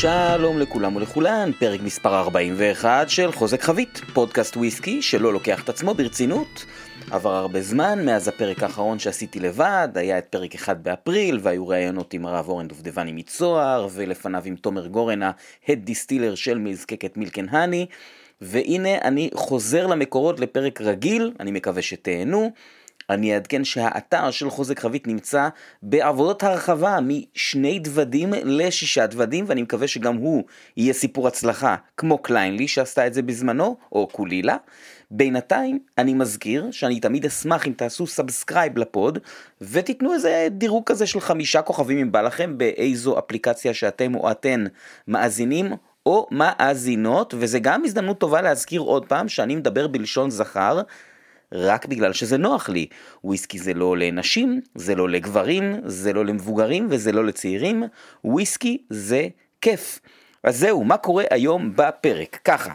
שלום לכולם ולכולן, פרק מספר 41 של חוזק חבית, פודקאסט וויסקי שלא לוקח את עצמו ברצינות. עבר הרבה זמן מאז הפרק האחרון שעשיתי לבד, היה את פרק 1 באפריל, והיו ראיונות עם הרב אורן דובדבני מצוהר, ולפניו עם תומר גורן, ההד דיסטילר של מזקקת מילקן האני. והנה אני חוזר למקורות לפרק רגיל, אני מקווה שתהנו. אני אעדכן שהאתר של חוזק חבית נמצא בעבודות הרחבה משני דוודים לשישה דוודים, ואני מקווה שגם הוא יהיה סיפור הצלחה, כמו קליינלי שעשתה את זה בזמנו, או קולילה. בינתיים, אני מזכיר שאני תמיד אשמח אם תעשו subscribe לפוד, ותיתנו איזה דירוג כזה של חמישה כוכבים אם בא לכם, באיזו אפליקציה שאתם או אתן מאזינים או מאזינות, וזה גם הזדמנות טובה להזכיר עוד פעם שאני מדבר בלשון זכר, רק בגלל שזה נוח לי. וויסקי זה לא לנשים, זה לא לגברים, זה לא למבוגרים וזה לא לצעירים, וויסקי זה כיף. אז זהו, מה קורה היום בפרק? ככה.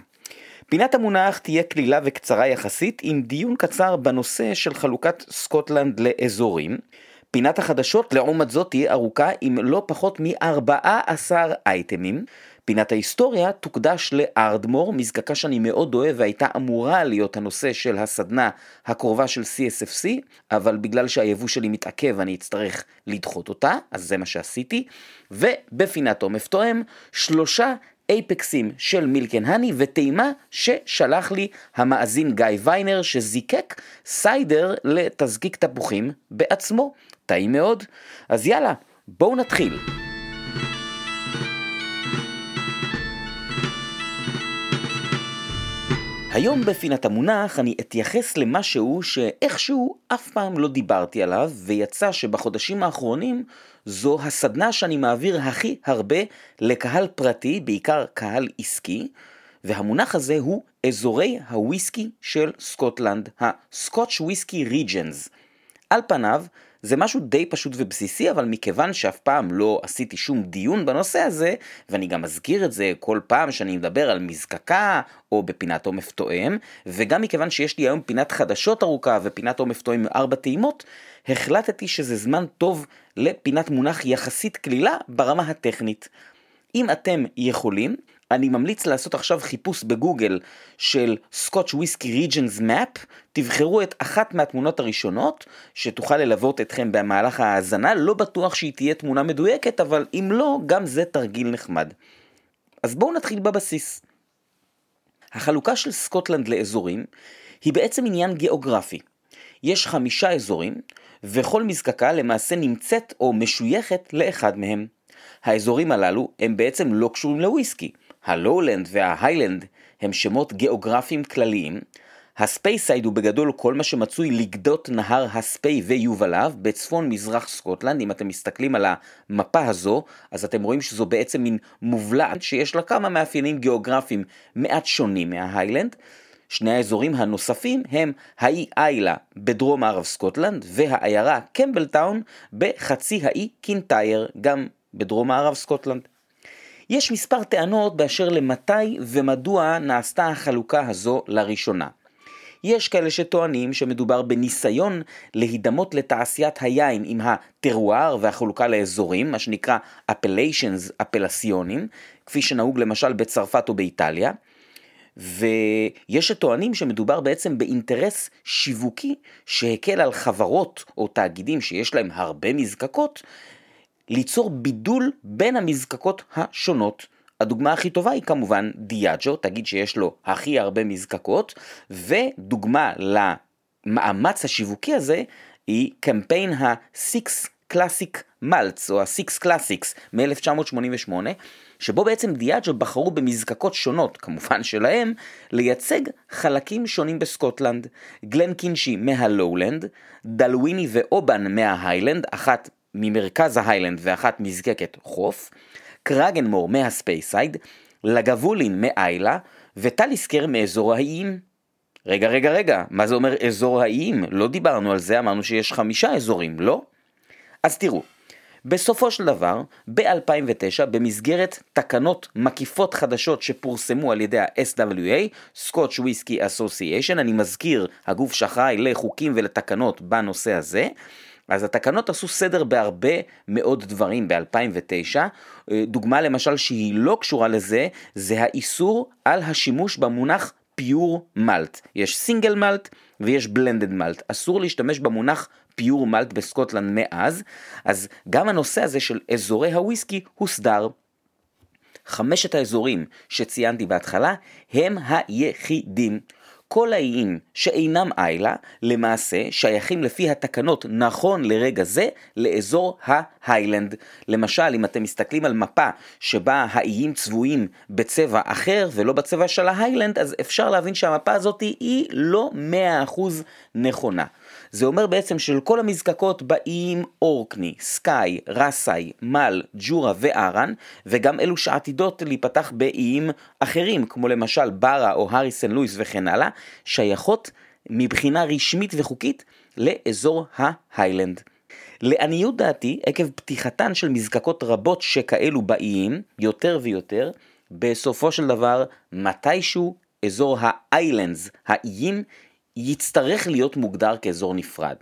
פינת המונח תהיה קלילה וקצרה יחסית, עם דיון קצר בנושא של חלוקת סקוטלנד לאזורים. פינת החדשות לעומת זאת תהיה ארוכה עם לא פחות מ-14 אייטמים. פינת ההיסטוריה תוקדש לארדמור, מזקקה שאני מאוד אוהב והייתה אמורה להיות הנושא של הסדנה הקרובה של CSFC, אבל בגלל שהיבוא שלי מתעכב אני אצטרך לדחות אותה, אז זה מה שעשיתי. ובפינת עומף תואם, שלושה אייפקסים של מילקן הני וטעימה ששלח לי המאזין גיא ויינר שזיקק סיידר לתזקיק תפוחים בעצמו. טעים מאוד. אז יאללה, בואו נתחיל. היום בפינת המונח אני אתייחס למשהו שאיכשהו אף פעם לא דיברתי עליו, ויצא שבחודשים האחרונים זו הסדנה שאני מעביר הכי הרבה לקהל פרטי, בעיקר קהל עסקי, והמונח הזה הוא אזורי הוויסקי של סקוטלנד, ה-Scotch Whisky Regions. על פניו, זה משהו די פשוט ובסיסי, אבל מכיוון שאף פעם לא עשיתי שום דיון בנושא הזה, ואני גם אזכיר את זה כל פעם שאני מדבר על מזקקה, או בפינת עומף תואם, וגם מכיוון שיש לי היום פינת חדשות ארוכה ופינת עומף תואם ארבע טעימות, החלטתי שזה זמן טוב לפינת מונח יחסית קלילה ברמה הטכנית. אם אתם יכולים, אני ממליץ לעשות עכשיו חיפוש בגוגל של Scotch Whisky Regions Map, תבחרו את אחת מהתמונות הראשונות שתוכל ללוות אתכם במהלך ההאזנה, לא בטוח שהיא תהיה תמונה מדויקת, אבל אם לא, גם זה תרגיל נחמד. אז בואו נתחיל בבסיס. החלוקה של סקוטלנד לאזורים היא בעצם עניין גיאוגרפי. יש חמישה אזורים, וכל מזקקה למעשה נמצאת או משויכת לאחד מהם. האזורים הללו הם בעצם לא קשורים לוויסקי. הלואולנד וההיילנד הם שמות גיאוגרפיים כלליים. הספייסייד הוא בגדול כל מה שמצוי לגדות נהר הספיי ויובליו בצפון מזרח סקוטלנד. אם אתם מסתכלים על המפה הזו, אז אתם רואים שזו בעצם מין מובלעת שיש לה כמה מאפיינים גיאוגרפיים מעט שונים מההיילנד. שני האזורים הנוספים הם האי איילה בדרום מערב סקוטלנד והעיירה קמבלטאון בחצי האי קינטייר גם בדרום מערב סקוטלנד. יש מספר טענות באשר למתי ומדוע נעשתה החלוקה הזו לראשונה. יש כאלה שטוענים שמדובר בניסיון להידמות לתעשיית היין עם הטרואר והחלוקה לאזורים, מה שנקרא אפליישנס אפלסיונים, כפי שנהוג למשל בצרפת או באיטליה. ויש שטוענים שמדובר בעצם באינטרס שיווקי שהקל על חברות או תאגידים שיש להם הרבה מזקקות ליצור בידול בין המזקקות השונות. הדוגמה הכי טובה היא כמובן דיאג'ו, תגיד שיש לו הכי הרבה מזקקות, ודוגמה למאמץ השיווקי הזה היא קמפיין ה-Six Classic Malts או ה-Six Classics מ-1988, שבו בעצם דיאג'ו בחרו במזקקות שונות, כמובן שלהם, לייצג חלקים שונים בסקוטלנד. גלן קינשי מהלואולנד, דלוויני ואובן מההיילנד, אחת ממרכז ההיילנד ואחת מזקקת חוף, קרגנמור מהספייסייד, לגבולין מאיילה וטליסקר מאזור האיים. רגע, רגע, רגע, מה זה אומר אזור האיים? לא דיברנו על זה, אמרנו שיש חמישה אזורים, לא? אז תראו, בסופו של דבר, ב-2009, במסגרת תקנות מקיפות חדשות שפורסמו על ידי ה-SWA, Scotch Whisky Association, אני מזכיר, הגוף שאחראי לחוקים ולתקנות בנושא הזה, אז התקנות עשו סדר בהרבה מאוד דברים ב-2009. דוגמה למשל שהיא לא קשורה לזה, זה האיסור על השימוש במונח פיור מלט. יש סינגל מלט ויש בלנדד מלט. אסור להשתמש במונח פיור מלט בסקוטלנד מאז, אז גם הנושא הזה של אזורי הוויסקי הוסדר. חמשת האזורים שציינתי בהתחלה הם היחידים. כל האיים שאינם איילה למעשה שייכים לפי התקנות נכון לרגע זה לאזור ההיילנד. למשל אם אתם מסתכלים על מפה שבה האיים צבועים בצבע אחר ולא בצבע של ההיילנד אז אפשר להבין שהמפה הזאת היא לא 100% נכונה. זה אומר בעצם של כל המזקקות באיים אורקני, סקאי, רסאי, מל, ג'ורה וארן, וגם אלו שעתידות להיפתח באיים אחרים, כמו למשל ברה או הארי סן לואיס וכן הלאה, שייכות מבחינה רשמית וחוקית לאזור ההיילנד. לעניות דעתי, עקב פתיחתן של מזקקות רבות שכאלו באיים, יותר ויותר, בסופו של דבר, מתישהו אזור האיילנדס, האיים, יצטרך להיות מוגדר כאזור נפרד.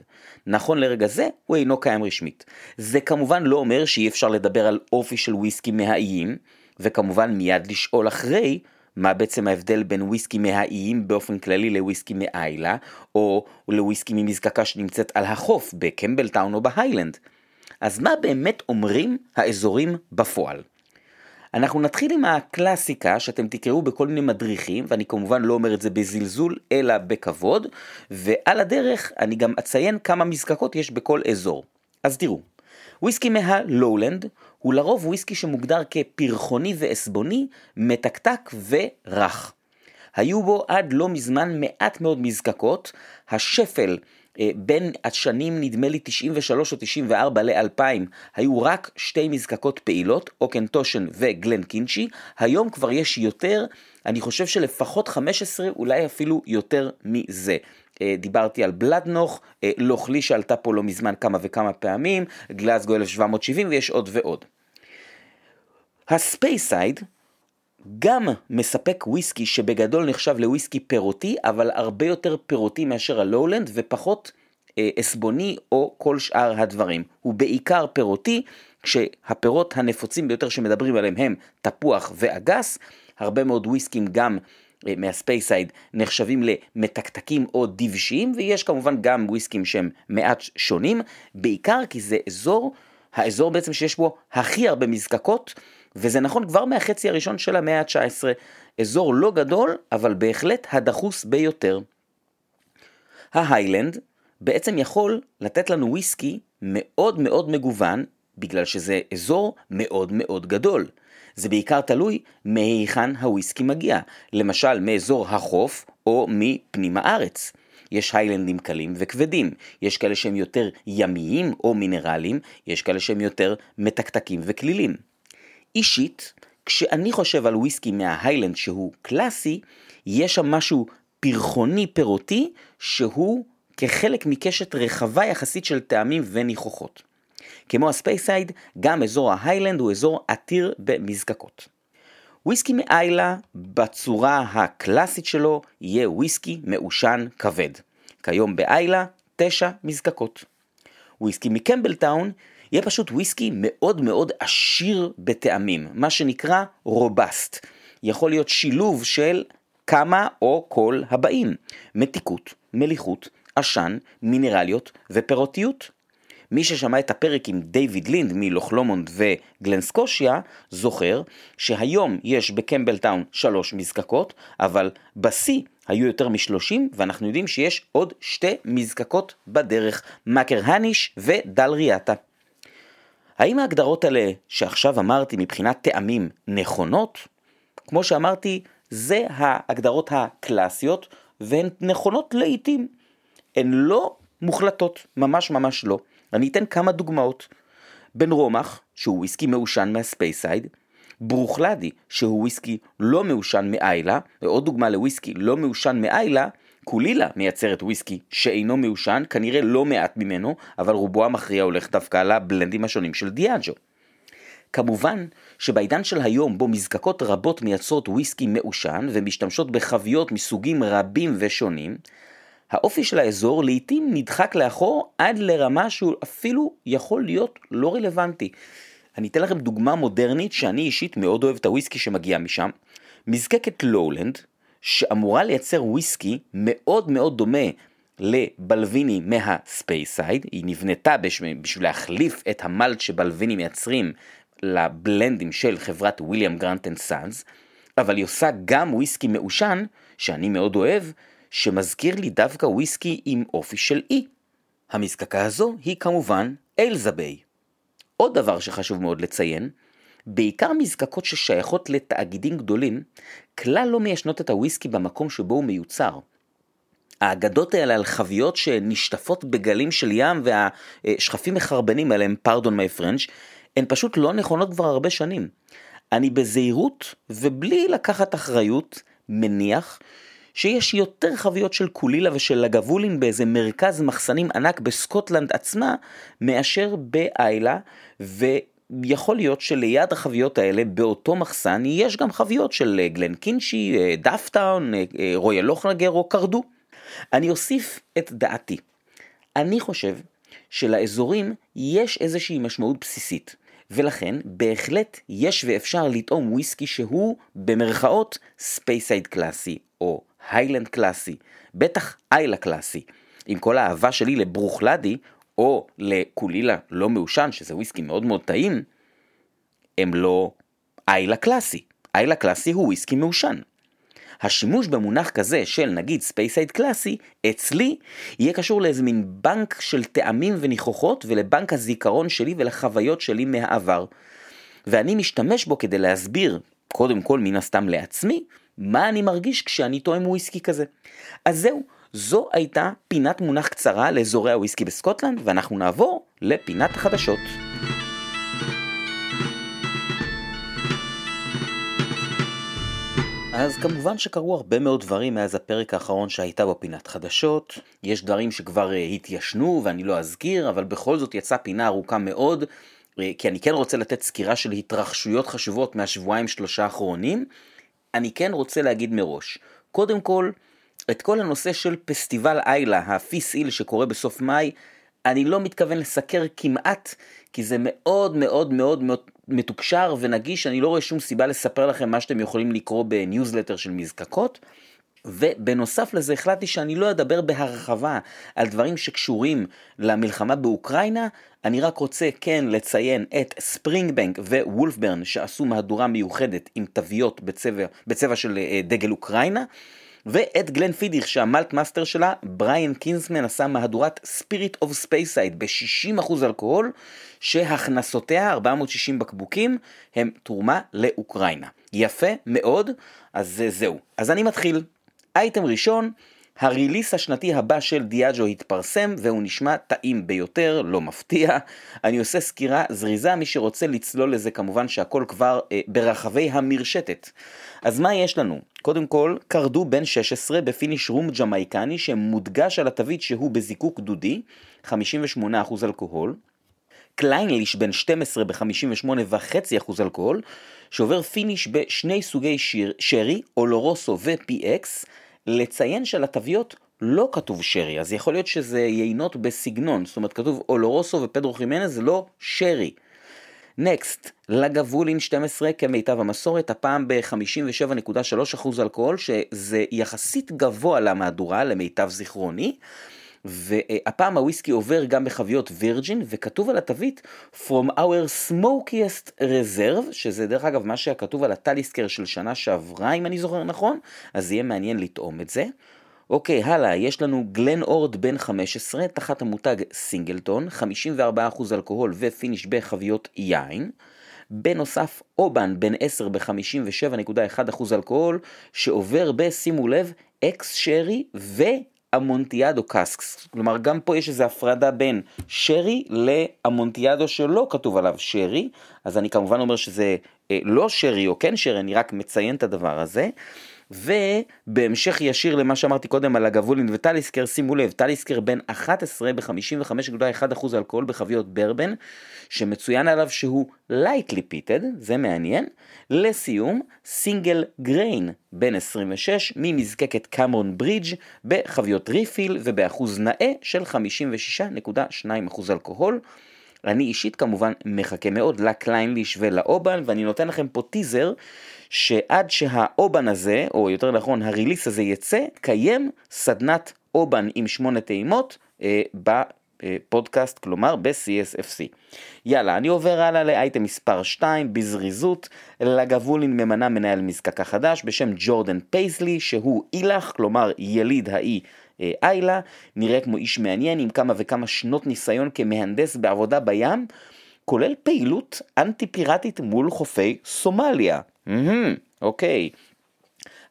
נכון לרגע זה, הוא אינו קיים רשמית. זה כמובן לא אומר שאי אפשר לדבר על אופי של וויסקי מהאיים, וכמובן מיד לשאול אחרי מה בעצם ההבדל בין וויסקי מהאיים באופן כללי לוויסקי מאיילה, או לוויסקי ממזקקה שנמצאת על החוף בקמבלטאון או בהיילנד. אז מה באמת אומרים האזורים בפועל? אנחנו נתחיל עם הקלאסיקה שאתם תקראו בכל מיני מדריכים, ואני כמובן לא אומר את זה בזלזול, אלא בכבוד, ועל הדרך אני גם אציין כמה מזקקות יש בכל אזור. אז תראו, וויסקי מהלואולנד הוא לרוב וויסקי שמוגדר כפרחוני ועסבוני, מתקתק ורך. היו בו עד לא מזמן מעט מאוד מזקקות, השפל בין השנים נדמה לי 93 או 94 ל-2000 היו רק שתי מזקקות פעילות, אוקנטושן וגלן קינצ'י, היום כבר יש יותר, אני חושב שלפחות 15 אולי אפילו יותר מזה. אה, דיברתי על בלדנוך, אה, לוכלי שעלתה פה לא מזמן כמה וכמה פעמים, גלאזגו 1770 ויש עוד ועוד. הספייסייד גם מספק וויסקי שבגדול נחשב לוויסקי פירותי, אבל הרבה יותר פירותי מאשר הלואולנד ופחות אה, עשבוני או כל שאר הדברים. הוא בעיקר פירותי, כשהפירות הנפוצים ביותר שמדברים עליהם הם תפוח ואגס, הרבה מאוד וויסקים גם אה, מהספייסייד נחשבים למתקתקים או דבשיים, ויש כמובן גם וויסקים שהם מעט שונים, בעיקר כי זה אזור, האזור בעצם שיש בו הכי הרבה מזקקות, וזה נכון כבר מהחצי הראשון של המאה ה-19, אזור לא גדול, אבל בהחלט הדחוס ביותר. ההיילנד בעצם יכול לתת לנו וויסקי מאוד מאוד מגוון, בגלל שזה אזור מאוד מאוד גדול. זה בעיקר תלוי מהיכן הוויסקי מגיע, למשל מאזור החוף או מפנים הארץ. יש היילנדים קלים וכבדים, יש כאלה שהם יותר ימיים או מינרליים, יש כאלה שהם יותר מתקתקים וקלילים. אישית, כשאני חושב על וויסקי מההיילנד שהוא קלאסי, יש שם משהו פרחוני פירותי שהוא כחלק מקשת רחבה יחסית של טעמים וניחוחות. כמו הספייסייד, גם אזור ההיילנד הוא אזור עתיר במזקקות. וויסקי מאיילה בצורה הקלאסית שלו יהיה וויסקי מעושן כבד. כיום באיילה תשע מזקקות. וויסקי מקמבלטאון יהיה פשוט וויסקי מאוד מאוד עשיר בטעמים, מה שנקרא robust. יכול להיות שילוב של כמה או כל הבאים, מתיקות, מליחות, עשן, מינרליות ופירותיות. מי ששמע את הפרק עם דיוויד לינד מלוך לומונד וגלן סקושיה, זוכר שהיום יש בקמבלטאון שלוש מזקקות, אבל בשיא היו יותר משלושים, ואנחנו יודעים שיש עוד שתי מזקקות בדרך, מאקר הניש ודל ריאטה. האם ההגדרות האלה שעכשיו אמרתי מבחינת טעמים נכונות? כמו שאמרתי, זה ההגדרות הקלאסיות, והן נכונות לעיתים. הן לא מוחלטות, ממש ממש לא. אני אתן כמה דוגמאות. בן רומח, שהוא וויסקי מעושן מהספייסייד, ברוכלדי, שהוא וויסקי לא מעושן מאיילה, ועוד דוגמה לוויסקי לא מעושן מאיילה, קולילה מייצרת וויסקי שאינו מעושן, כנראה לא מעט ממנו, אבל רובו המכריע הולך דווקא על הבלנדים השונים של דיאג'ו. כמובן שבעידן של היום בו מזקקות רבות מייצרות וויסקי מעושן ומשתמשות בחביות מסוגים רבים ושונים, האופי של האזור לעתים נדחק לאחור עד לרמה שהוא אפילו יכול להיות לא רלוונטי. אני אתן לכם דוגמה מודרנית שאני אישית מאוד אוהב את הוויסקי שמגיע משם. מזקקת לואולנד, שאמורה לייצר וויסקי מאוד מאוד דומה לבלוויני מהספייסייד, היא נבנתה בשביל להחליף את המלט שבלוויני מייצרים לבלנדים של חברת William Grant and Sons, אבל היא עושה גם וויסקי מעושן, שאני מאוד אוהב, שמזכיר לי דווקא וויסקי עם אופי של אי. המזקקה הזו היא כמובן אלזביי. עוד דבר שחשוב מאוד לציין, בעיקר מזקקות ששייכות לתאגידים גדולים, כלל לא מיישנות את הוויסקי במקום שבו הוא מיוצר. האגדות האלה על חביות שנשטפות בגלים של ים והשכפים מחרבנים עליהם, פרדון מי פרנץ', הן פשוט לא נכונות כבר הרבה שנים. אני בזהירות ובלי לקחת אחריות מניח שיש יותר חביות של קולילה ושל לגבולין באיזה מרכז מחסנים ענק בסקוטלנד עצמה מאשר באיילה ויכול להיות שליד החביות האלה באותו מחסן יש גם חביות של גלן קינשי, דאפטאון, רויאל לוכנגר או קרדו. אני אוסיף את דעתי. אני חושב שלאזורים יש איזושהי משמעות בסיסית, ולכן בהחלט יש ואפשר לטעום וויסקי שהוא במרכאות ספייסייד קלאסי, או היילנד קלאסי, בטח איילה קלאסי. עם כל האהבה שלי לברוכלדי, או לקולילה לא מעושן, שזה וויסקי מאוד מאוד טעים, הם לא איילה קלאסי. איילה קלאסי הוא וויסקי מעושן. השימוש במונח כזה של נגיד ספייסייד קלאסי, אצלי יהיה קשור לאיזה מין בנק של טעמים וניחוחות ולבנק הזיכרון שלי ולחוויות שלי מהעבר. ואני משתמש בו כדי להסביר, קודם כל מן הסתם לעצמי, מה אני מרגיש כשאני טועם וויסקי כזה. אז זהו, זו הייתה פינת מונח קצרה לאזורי הוויסקי בסקוטלנד, ואנחנו נעבור לפינת החדשות. אז כמובן שקרו הרבה מאוד דברים מאז הפרק האחרון שהייתה בו פינת חדשות. יש דברים שכבר uh, התיישנו ואני לא אזכיר, אבל בכל זאת יצאה פינה ארוכה מאוד, uh, כי אני כן רוצה לתת סקירה של התרחשויות חשובות מהשבועיים שלושה האחרונים. אני כן רוצה להגיד מראש, קודם כל, את כל הנושא של פסטיבל איילה, ה Fèis Ìle שקורה בסוף מאי, אני לא מתכוון לסקר כמעט, כי זה מאוד מאוד מאוד מאוד מתוקשר ונגיש, אני לא רואה שום סיבה לספר לכם מה שאתם יכולים לקרוא בניוזלטר של מזקקות. ובנוסף לזה החלטתי שאני לא אדבר בהרחבה על דברים שקשורים למלחמה באוקראינה, אני רק רוצה כן לציין את ספרינג בנק ווולפברן שעשו מהדורה מיוחדת עם תוויות בצבע, בצבע של אה, דגל אוקראינה. ואת גלן פידיך שה malt master שלה, בריאן קינסמן עשה מהדורת Spirit of Speyside ב-60% אלכוהול, שהכנסותיה, 460 בקבוקים, הם תרומה לאוקראינה. יפה מאוד, אז זהו. אז אני מתחיל. אייטם ראשון, ה release השנתי הבא של דיאג'ו התפרסם והוא נשמע טעים ביותר, לא מפתיע. אני עושה סקירה זריזה, מי שרוצה לצלול לזה כמובן שהכל כבר אה, ברחבי המרשתת. אז מה יש לנו? קודם כל, קרדו בן 16 ב finish רום ג'מייקני שמודגש על התווית שהוא בזיקוק דודי, 58% אלכוהול. קליינליש בן 12 ב-58.5% אלכוהול, שעובר finish בשני סוגי שיר, שרי, אולורוסו ו-PX, לציין שעל התוויות לא כתוב שרי, אז יכול להיות שזה יינות בסגנון, זאת אומרת כתוב אולורוסו ופדרו חימנז, זה לא שרי. Next, לגבולין 12 כמיטב המסורת, הפעם ב-57.3% אלכוהול, שזה יחסית גבוה למהדורה, למיטב זיכרוני. והפעם הוויסקי עובר גם בחביות virgin, וכתוב על התווית From our smokiest reserve, שזה דרך אגב מה שכתוב על הטליסקר של שנה שעברה, אם אני זוכר נכון, אז יהיה מעניין לטעום את זה. אוקיי, הלאה, יש לנו גלן אורד בן 15, תחת המותג סינגלטון, 54% אלכוהול ו finish בחביות יין. בנוסף, אובן בן 10 ב-57.1% אלכוהול, שעובר בשימו לב, ex sherry ואמונטיאדו casks. כלומר, גם פה יש איזו הפרדה בין שרי לאמונטיאדו שלא כתוב עליו שרי, אז אני כמובן אומר שזה אה, לא שרי או כן שרי, אני רק מציין את הדבר הזה. ובהמשך ישיר למה שאמרתי קודם על לגבולין וטליסקר, שימו לב, טליסקר בן 11 ב-55.1% אלכוהול בחביות ברבן, שמצוין עליו שהוא lightly pitted, זה מעניין. לסיום, סינגל גריין בין 26 ממזקקת קמרון ברידג' בחביות ריפיל ובאחוז נאה של 56.2% אלכוהול. אני אישית כמובן מחכה מאוד לקליינליש ולאובן, ואני נותן לכם פה טיזר שעד שהאובן הזה, או יותר נכון הריליס הזה יצא, קיים סדנת אובן עם שמונה טעימות אה, בפודקאסט, כלומר ב-CSFC. יאללה, אני עובר הלאה לאייטם מספר 2, בזריזות, לגבולין ממנה מנהל מזקקה חדש בשם ג'ורדן פייסלי, שהוא אילך, כלומר יליד האי איילה, נראה כמו איש מעניין עם כמה וכמה שנות ניסיון כמהנדס בעבודה בים, כולל פעילות אנטי פיראטית מול חופי סומליה. אוקיי.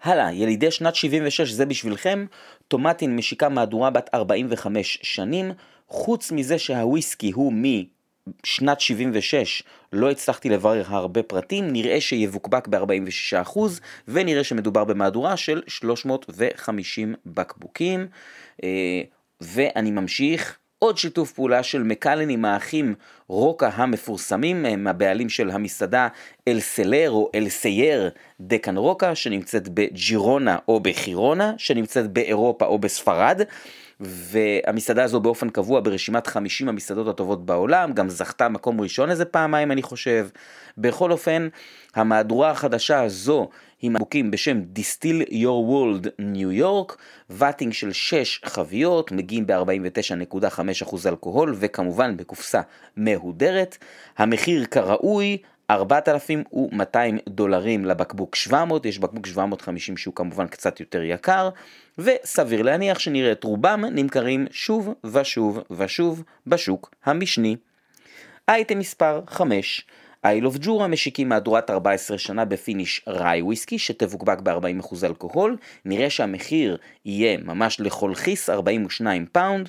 הלאה, ילידי שנת 76 זה בשבילכם, טומטין משיקה מהדורה בת 45 שנים, חוץ מזה שהוויסקי הוא משנת 76, לא הצלחתי לברר הרבה פרטים, נראה שיבוקבק ב-46% ונראה שמדובר במהדורה של 350 בקבוקים. אה, ואני ממשיך, עוד שיתוף פעולה של מקלן עם האחים רוקה המפורסמים, הם הבעלים של המסעדה אל סלר או אל סייר דקן רוקה, שנמצאת בג'ירונה או בחירונה, שנמצאת באירופה או בספרד. והמסעדה הזו באופן קבוע ברשימת 50 המסעדות הטובות בעולם, גם זכתה מקום ראשון איזה פעמיים אני חושב. בכל אופן, המהדורה החדשה הזו היא מבוקים בשם Distill Your World New York, ואטינג של 6 חביות, מגיעים ב-49.5% אלכוהול וכמובן בקופסה מהודרת. המחיר כראוי, 4,200 דולרים לבקבוק 700, יש בקבוק 750 שהוא כמובן קצת יותר יקר, וסביר להניח שנראה את רובם נמכרים שוב ושוב ושוב בשוק המשני. אייטם מספר 5 Isle of Jura משיקים מהדורת 14 שנה ב finish rye וויסקי שתבוקבק ב-40% אלכוהול, נראה שהמחיר יהיה ממש לכל כיס 42 פאונד,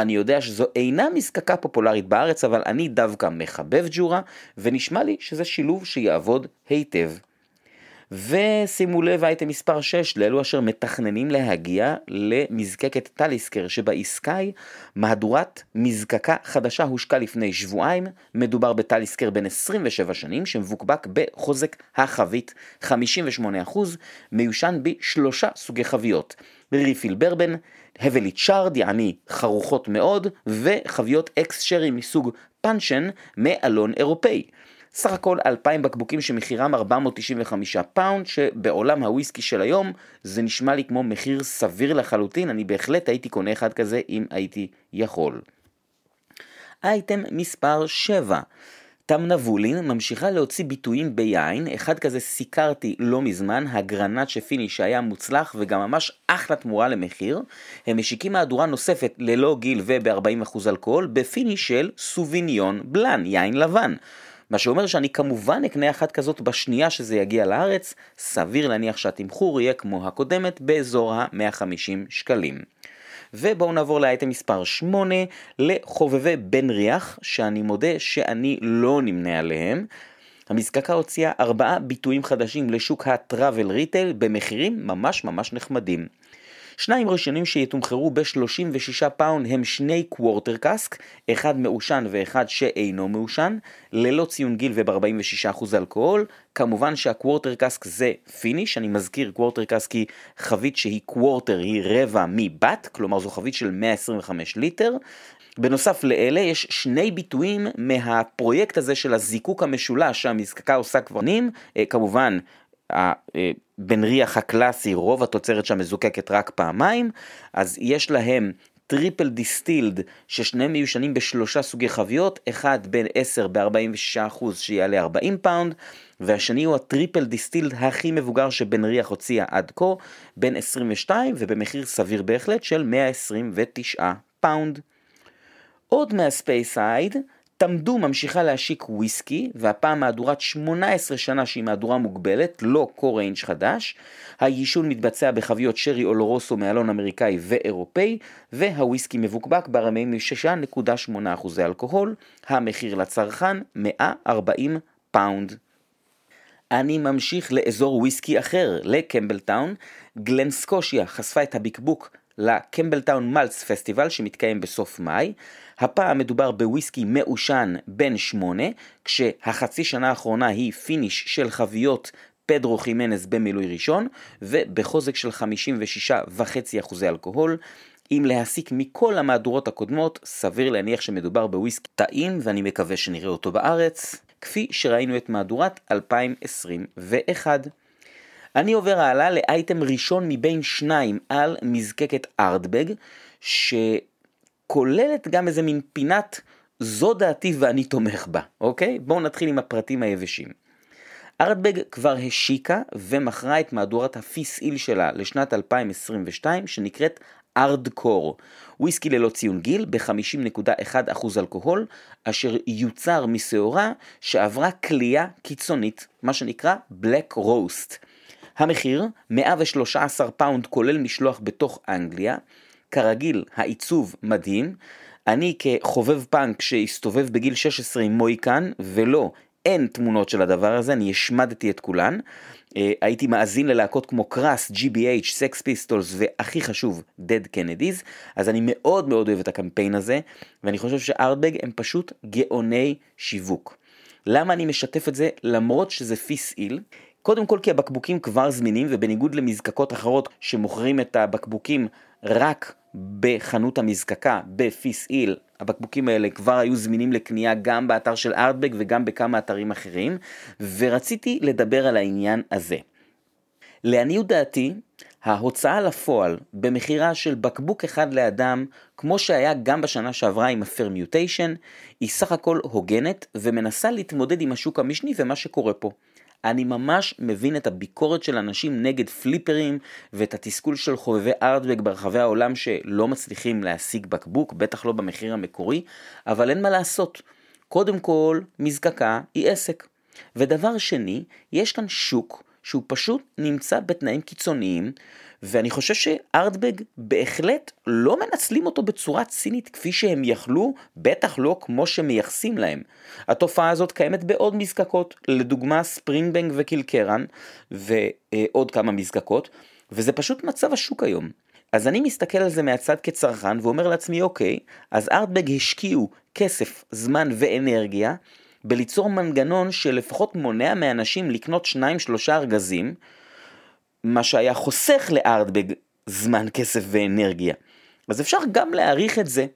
אני יודע שזו אינה מזקקה פופולרית בארץ, אבל אני דווקא מחבב ג'ורה, ונשמע לי שזה שילוב שיעבוד היטב. ושימו לב אייטם מספר 6 לאלו אשר מתכננים להגיע למזקקת Talisker שב Skye מהדורת מזקקה חדשה הושקה לפני שבועיים, מדובר ב Talisker בן 27 שנים שמבוקבק בחוזק החבית. 58% מיושן בשלושה סוגי חביות, refill bourbon, heavily charred, יעני חרוכות מאוד, וחביות ex sherry מסוג puncheon מאלון אירופאי. סך הכל 2,000 בקבוקים שמחירם 495 פאונד, שבעולם הוויסקי של היום זה נשמע לי כמו מחיר סביר לחלוטין, אני בהחלט הייתי קונה אחד כזה אם הייתי יכול. אייטם מספר 7 Tamnavulin ממשיכה להוציא ביטויים ביין, אחד כזה סיקרתי לא מזמן, ה Grenache finish שהיה מוצלח וגם ממש אחלה תמורה למחיר. הם משיקים מהדורה נוספת ללא גיל וב-40% אלכוהול ב finish של סוביניון בלאן, יין לבן. מה שאומר שאני כמובן אקנה אחת כזאת בשנייה שזה יגיע לארץ, סביר להניח שהתמחור יהיה כמו הקודמת באזור ה-150 שקלים. ובואו נעבור לאייטם מספר 8, לחובבי Benriach, שאני מודה שאני לא נמנה עליהם. המזקקה הוציאה ארבעה ביטויים חדשים לשוק ה travel retail במחירים ממש ממש נחמדים. שניים ראשונים שיתומחרו ב-36 פאונד הם שני quarter cask, אחד מעושן ואחד שאינו מעושן, ללא ציון גיל וב-46% אלכוהול. כמובן שה quarter cask זה finish, אני מזכיר quarter cask היא חבית שהיא quarter, היא רבע מ butt, כלומר זו חבית של 125 ליטר. בנוסף לאלה יש שני ביטויים מהפרויקט הזה של הזיקוק המשולש שהמזקקה עושה כבר שנים, אה, כמובן ה Benriach הקלאסי, רוב התוצרת שם מזוקקת רק פעמיים, אז יש להם triple distilled ששניהם מיושנים בשלושה סוגי חביות, אחד בן 10 ב-46% שיעלה 40 פאונד, והשני הוא ה triple distilled הכי מבוגר ש Benriach הוציאה עד כה, בן 22 ובמחיר סביר בהחלט של 129 פאונד. עוד מה Speyside, Tamdhu ממשיכה להשיק וויסקי, והפעם מהדורת 18 שנה שהיא מהדורה מוגבלת, לא core range חדש. היישון מתבצע בחביות שרי אולורוסו מאלון אמריקאי ואירופאי, והוויסקי מבוקבק בארבעים ו-6.8% אלכוהול, המחיר לצרכן 140 פאונד. אני ממשיך לאזור וויסקי אחר, לקמבלטאון. Glen Scotia חשפה את הבקבוק ל Campbeltown Malts Festival שמתקיים בסוף מאי. הפעם מדובר בוויסקי מעושן בן שמונה, כשהחצי שנה האחרונה היא finish של חביות פדרו חימנס במילוי ראשון, ובחוזק של 56.5% אלכוהול. אם להסיק מכל המהדורות הקודמות, סביר להניח שמדובר בוויסקי טעים, ואני מקווה שנראה אותו בארץ, כפי שראינו את מהדורת 2021. אני עובר הלאה לאייטם ראשון מבין שניים על מזקקת ארדבג, שכוללת גם איזה מין פינת זו דעתי ואני תומך בה, אוקיי? בואו נתחיל עם הפרטים היבשים. Ardbeg כבר השיקה ומכרה את מהדורת ה Feis Ile שלה לשנת 2022 שנקראת Ardcore, וויסקי ללא ציון גיל ב-50.1% אלכוהול, אשר יוצר משעורה שעברה קלייה קיצונית, מה שנקרא black roast. המחיר 113 פאונד כולל משלוח בתוך אנגליה, כרגיל העיצוב מדהים, אני כחובב פאנק שהסתובב בגיל 16 עם מוהיקן ולא אין תמונות של הדבר הזה, אני השמדתי את כולן. אה, הייתי מאזין ללהקות כמו Crass, GBH, Sex Pistols והכי חשוב, Dead Kennedys, אז אני מאוד מאוד אוהב את הקמפיין הזה, ואני חושב ש Ardbeg הם פשוט גאוני שיווק. למה אני משתף את זה למרות שזה Feis Ile? קודם כל כי הבקבוקים כבר זמינים ובניגוד למזקקות אחרות שמוכרים את הבקבוקים רק בחנות המזקקה ב Feis Ile, הבקבוקים האלה כבר היו זמינים לקנייה גם באתר של Ardbeg וגם בכמה אתרים אחרים, ורציתי לדבר על העניין הזה. לעניות דעתי, ההוצאה לפועל במכירה של בקבוק אחד לאדם, כמו שהיה גם בשנה שעברה עם הפרמיוטיישן, היא סך הכל הוגנת ומנסה להתמודד עם השוק המשני ומה שקורה פה. אני ממש מבין את הביקורת של אנשים נגד פליפרים ואת התסכול של חובבי ארטבק ברחבי העולם שלא מצליחים להשיג בקבוק, בטח לא במחיר המקורי, אבל אין מה לעשות. קודם כל, מזקקה היא עסק. ודבר שני, יש כאן שוק שהוא פשוט נמצא בתנאים קיצוניים, ואני חושב שארטבג בהחלט לא מנצלים אותו בצורה צינית כפי שהם יכלו, בטח לא כמו שמייחסים להם. התופעה הזאת קיימת בעוד מזקקות, לדוגמה ספרינגבנג וקילקרן, ועוד כמה מזקקות, וזה פשוט מצב השוק היום. אז אני מסתכל על זה מהצד כצרכן ואומר לעצמי, אוקיי, אז ארטבג השקיעו כסף, זמן ואנרגיה בליצור מנגנון שלפחות מונע מאנשים לקנות שניים שלושה ארגזים, מה שהיה חוסך לארטבג זמן, כסף ואנרגיה. אז אפשר גם להעריך את זה.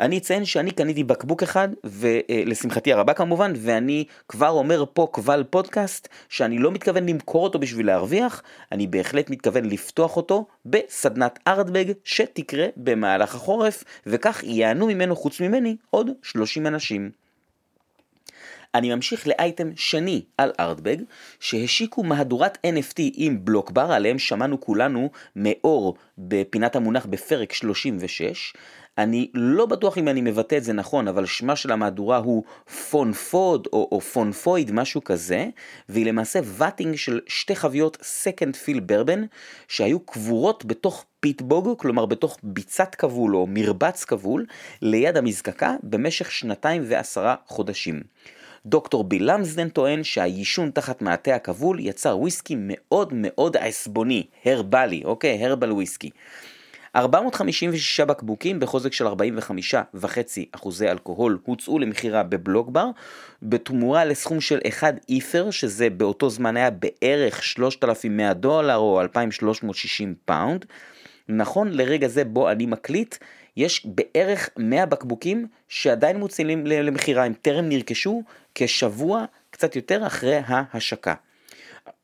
אני אציין שאני קניתי בקבוק אחד, ולשמחתי הרבה כמובן, ואני כבר אומר פה קבל פודקאסט, שאני לא מתכוון למכור אותו בשביל להרוויח, אני בהחלט מתכוון לפתוח אותו בסדנת ארטבג שתקרה במהלך החורף, וכך ייהנו ממנו חוץ ממני עוד 30 אנשים. אני ממשיך לאייטם שני על ארטבג, שהשיקו מהדורת NFT עם בלוקבר, עליהם שמענו כולנו מאור בפינת המונח בפרק 36. אני לא בטוח אם אני מבטא את זה נכון, אבל שמה של המהדורה הוא פונפוד או, או פונפויד, משהו כזה, והיא למעשה vatting של שתי חביות second fill bourbon, שהיו קבורות בתוך peat bog, כלומר בתוך ביצת כבול או מרבץ כבול, ליד המזקקה במשך שנתיים ועשרה חודשים. דוקטור Bill Lumsden טוען שהעישון תחת מעטה הכבול יצר וויסקי מאוד מאוד עשבוני, herbally, אוקיי? herbal whisky. 456 בקבוקים בחוזק של 45.5 אחוזי אלכוהול הוצאו למכירה ב BlockBar, בתמורה לסכום של 1 Ether, שזה באותו זמן היה בערך 3,100 דולר או 2,360 פאונד. נכון לרגע זה בו אני מקליט, יש בערך 100 בקבוקים שעדיין מוצעים למכירה, הם טרם נרכשו כשבוע קצת יותר אחרי ההשקה.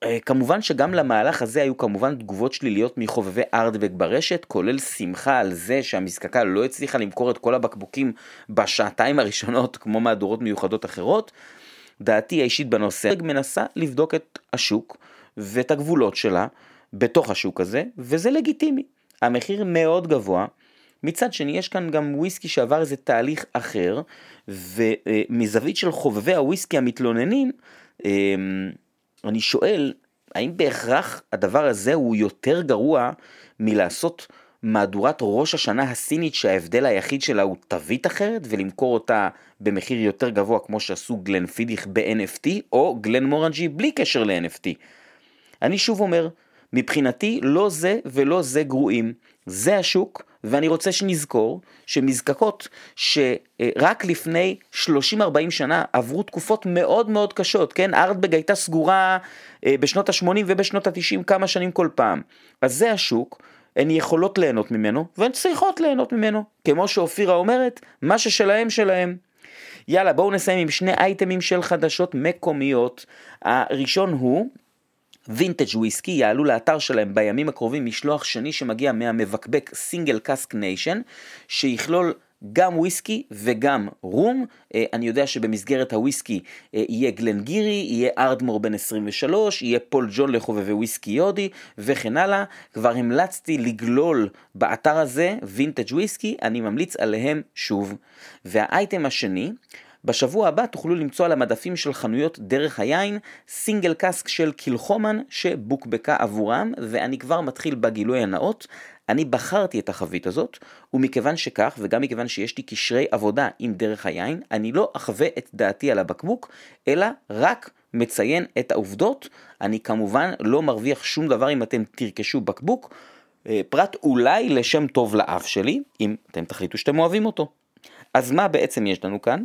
אה, כמובן שגם למהלך הזה היו כמובן תגובות שליליות מחובבי Ardbeg ברשת, כולל שמחה על זה שהמזקקה לא הצליחה למכור את כל הבקבוקים בשעתיים הראשונות כמו מהדורות מיוחדות אחרות. דעתי האישית בנושא מנסה לבדוק את השוק ואת הגבולות שלה בתוך השוק הזה, וזה לגיטימי. המחיר מאוד גבוה, מצד שני יש כאן גם וויסקי שעבר איזה תהליך אחר, ומזווית של חובבי הוויסקי המתלוננים, אמ, אני שואל, האם בהכרח הדבר הזה הוא יותר גרוע מלעשות מהדורת ראש השנה הסינית שההבדל היחיד שלה הוא תווית אחרת ולמכור אותה במחיר יותר גבוה כמו שעשו גלן פידיך ב-NFT או גלן מורנג'י בלי קשר ל-NFT. אני שוב אומר, מבחינתי לא זה ולא זה גרועים, זה השוק ואני רוצה שנזכור שמזקקות שרק לפני 30-40 שנה עברו תקופות מאוד מאוד קשות, כן? ארטבג הייתה סגורה אה, בשנות ה-80 ובשנות ה-90 כמה שנים כל פעם. אז זה השוק, הן יכולות ליהנות ממנו והן צריכות ליהנות ממנו. כמו שאופירה אומרת, מה ששלהם שלהם. יאללה בואו נסיים עם שני אייטמים של חדשות מקומיות. הראשון הוא Vintage Whisky יעלו לאתר שלהם בימים הקרובים משלוח שני שמגיע מהמבקבק Single Cask Nation שיכלול גם וויסקי וגם רום. אה, אני יודע שבמסגרת הוויסקי אה, יהיה Glen Garioch, יהיה Ardmore בן 23, יהיה Paul John לחובבי וויסקי הודי וכן הלאה. כבר המלצתי לגלול באתר הזה Vintage Whisky, אני ממליץ עליהם שוב. והאייטם השני בשבוע הבא תוכלו למצוא על המדפים של חנויות דרך היין single cask של Kilchoman שבוקבקה עבורם, ואני כבר מתחיל בגילוי נאות. אני בחרתי את החבית הזאת, ומכיוון שכך, וגם מכיוון שיש לי קשרי עבודה עם דרך היין, אני לא אחווה את דעתי על הבקבוק, אלא רק מציין את העובדות. אני כמובן לא מרוויח שום דבר אם אתם תרכשו בקבוק, אה, פרט אולי לשם טוב לאף שלי, אם אתם תחליטו שאתם אוהבים אותו. אז מה בעצם יש לנו כאן?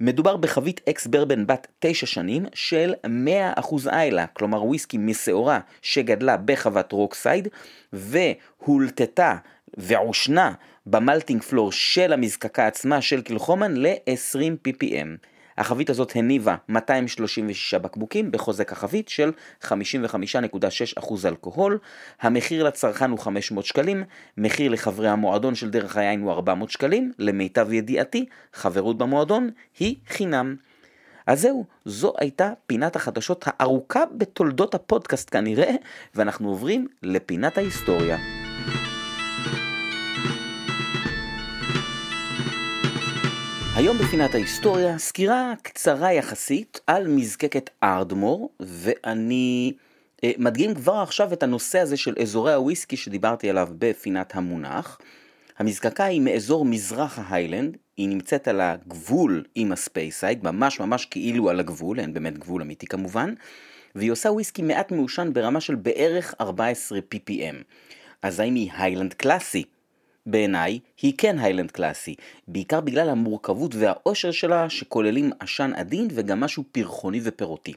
מדובר בחבית ex bourbon בת 9 שנים של 100% Islay, כלומר וויסקי משעורה שגדלה בחוות Rockside והולטתה ועושנה במלטינג פלור של המזקקה עצמה של קילחומן ל-20 ppm. החבית הזאת הניבה 236 בקבוקים בחוזק החבית של 55.6% אלכוהול, המחיר לצרכן הוא 500 שקלים, מחיר לחברי המועדון של דרך היין הוא 400 שקלים, למיטב ידיעתי, חברות במועדון היא חינם. אז זהו, זו הייתה פינת החדשות הארוכה בתולדות הפודקאסט כנראה, ואנחנו עוברים לפינת ההיסטוריה. היום בפינת ההיסטוריה סקירה קצרה יחסית על מזקקת ארדמור ואני אה, מדגים כבר עכשיו את הנושא הזה של אזורי הוויסקי שדיברתי עליו בפינת המונח. המזקקה היא מאזור מזרח ההיילנד, היא נמצאת על הגבול עם הספייסייד, ממש ממש כאילו על הגבול, אין באמת גבול אמיתי כמובן, והיא עושה וויסקי מעט מעושן ברמה של בערך 14 ppm. אז האם היא היילנד קלאסי? בעיניי היא כן היילנד קלאסי, בעיקר בגלל המורכבות והאושר שלה שכוללים עשן עדין וגם משהו פרחוני ופירותי.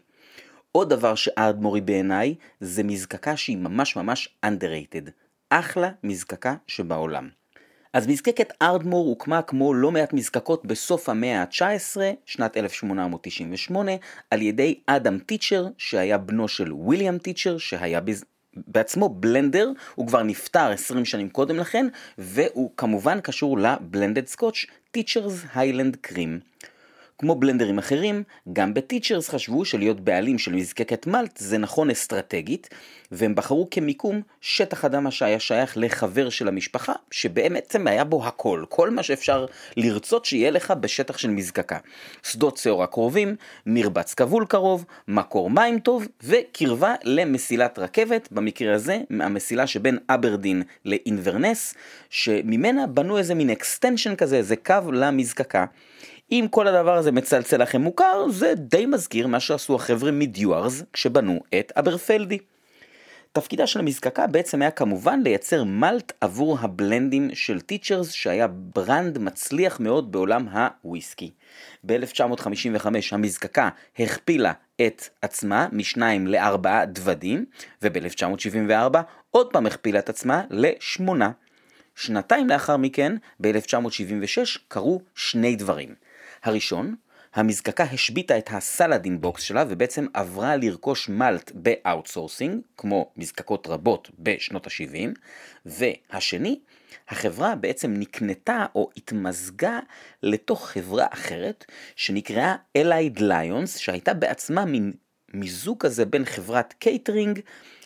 עוד דבר שארדמורי בעיניי זה מזקקה שהיא ממש ממש underrated. אחלה מזקקה שבעולם. אז מזקקת ארדמור הוקמה כמו לא מעט מזקקות בסוף המאה ה-19, שנת 1898, על ידי אדם טיצ'ר, שהיה בנו של ויליאם טיצ'ר, שהיה בעצמו בלנדר, הוא כבר נפטר 20 שנים קודם לכן, והוא כמובן קשור לבלנדד סקוטש, Teachers Highland Cream. כמו בלנדרים אחרים, גם בטיצ'רס חשבו שלהיות בעלים של מזקקת מלט זה נכון אסטרטגית, והם בחרו כמיקום שטח אדמה שהיה שייך לחבר של המשפחה, שבעצם היה בו הכל, כל מה שאפשר לרצות שיהיה לך בשטח של מזקקה. שדות שעורה קרובים, מרבץ כבול קרוב, מקור מים טוב, וקרבה למסילת רכבת, במקרה הזה המסילה שבין אברדין לאינברנס, שממנה בנו איזה מין extension כזה, איזה קו למזקקה. אם כל הדבר הזה מצלצל לכם מוכר, זה די מזכיר מה שעשו החבר'ה מ Dewar's כשבנו את Aberfeldy. תפקידה של המזקקה בעצם היה כמובן לייצר מלט עבור הבלנדים של Teacher's שהיה brand מצליח מאוד בעולם הוויסקי. ב-1955 המזקקה הכפילה את עצמה משניים לארבעה דוודים וב-1974 עוד פעם הכפילה את עצמה לשמונה. שנתיים לאחר מכן, ב-1976, קרו שני דברים. הראשון, המזקקה השביתה את ה Saladin box שלה ובעצם עברה לרכוש מלט ב outsourcing, כמו מזקקות רבות בשנות ה-70, והשני, החברה בעצם נקנתה או התמזגה לתוך חברה אחרת שנקראה Allied Lyons, שהייתה בעצמה מין מיזוג כזה בין חברת קייטרינג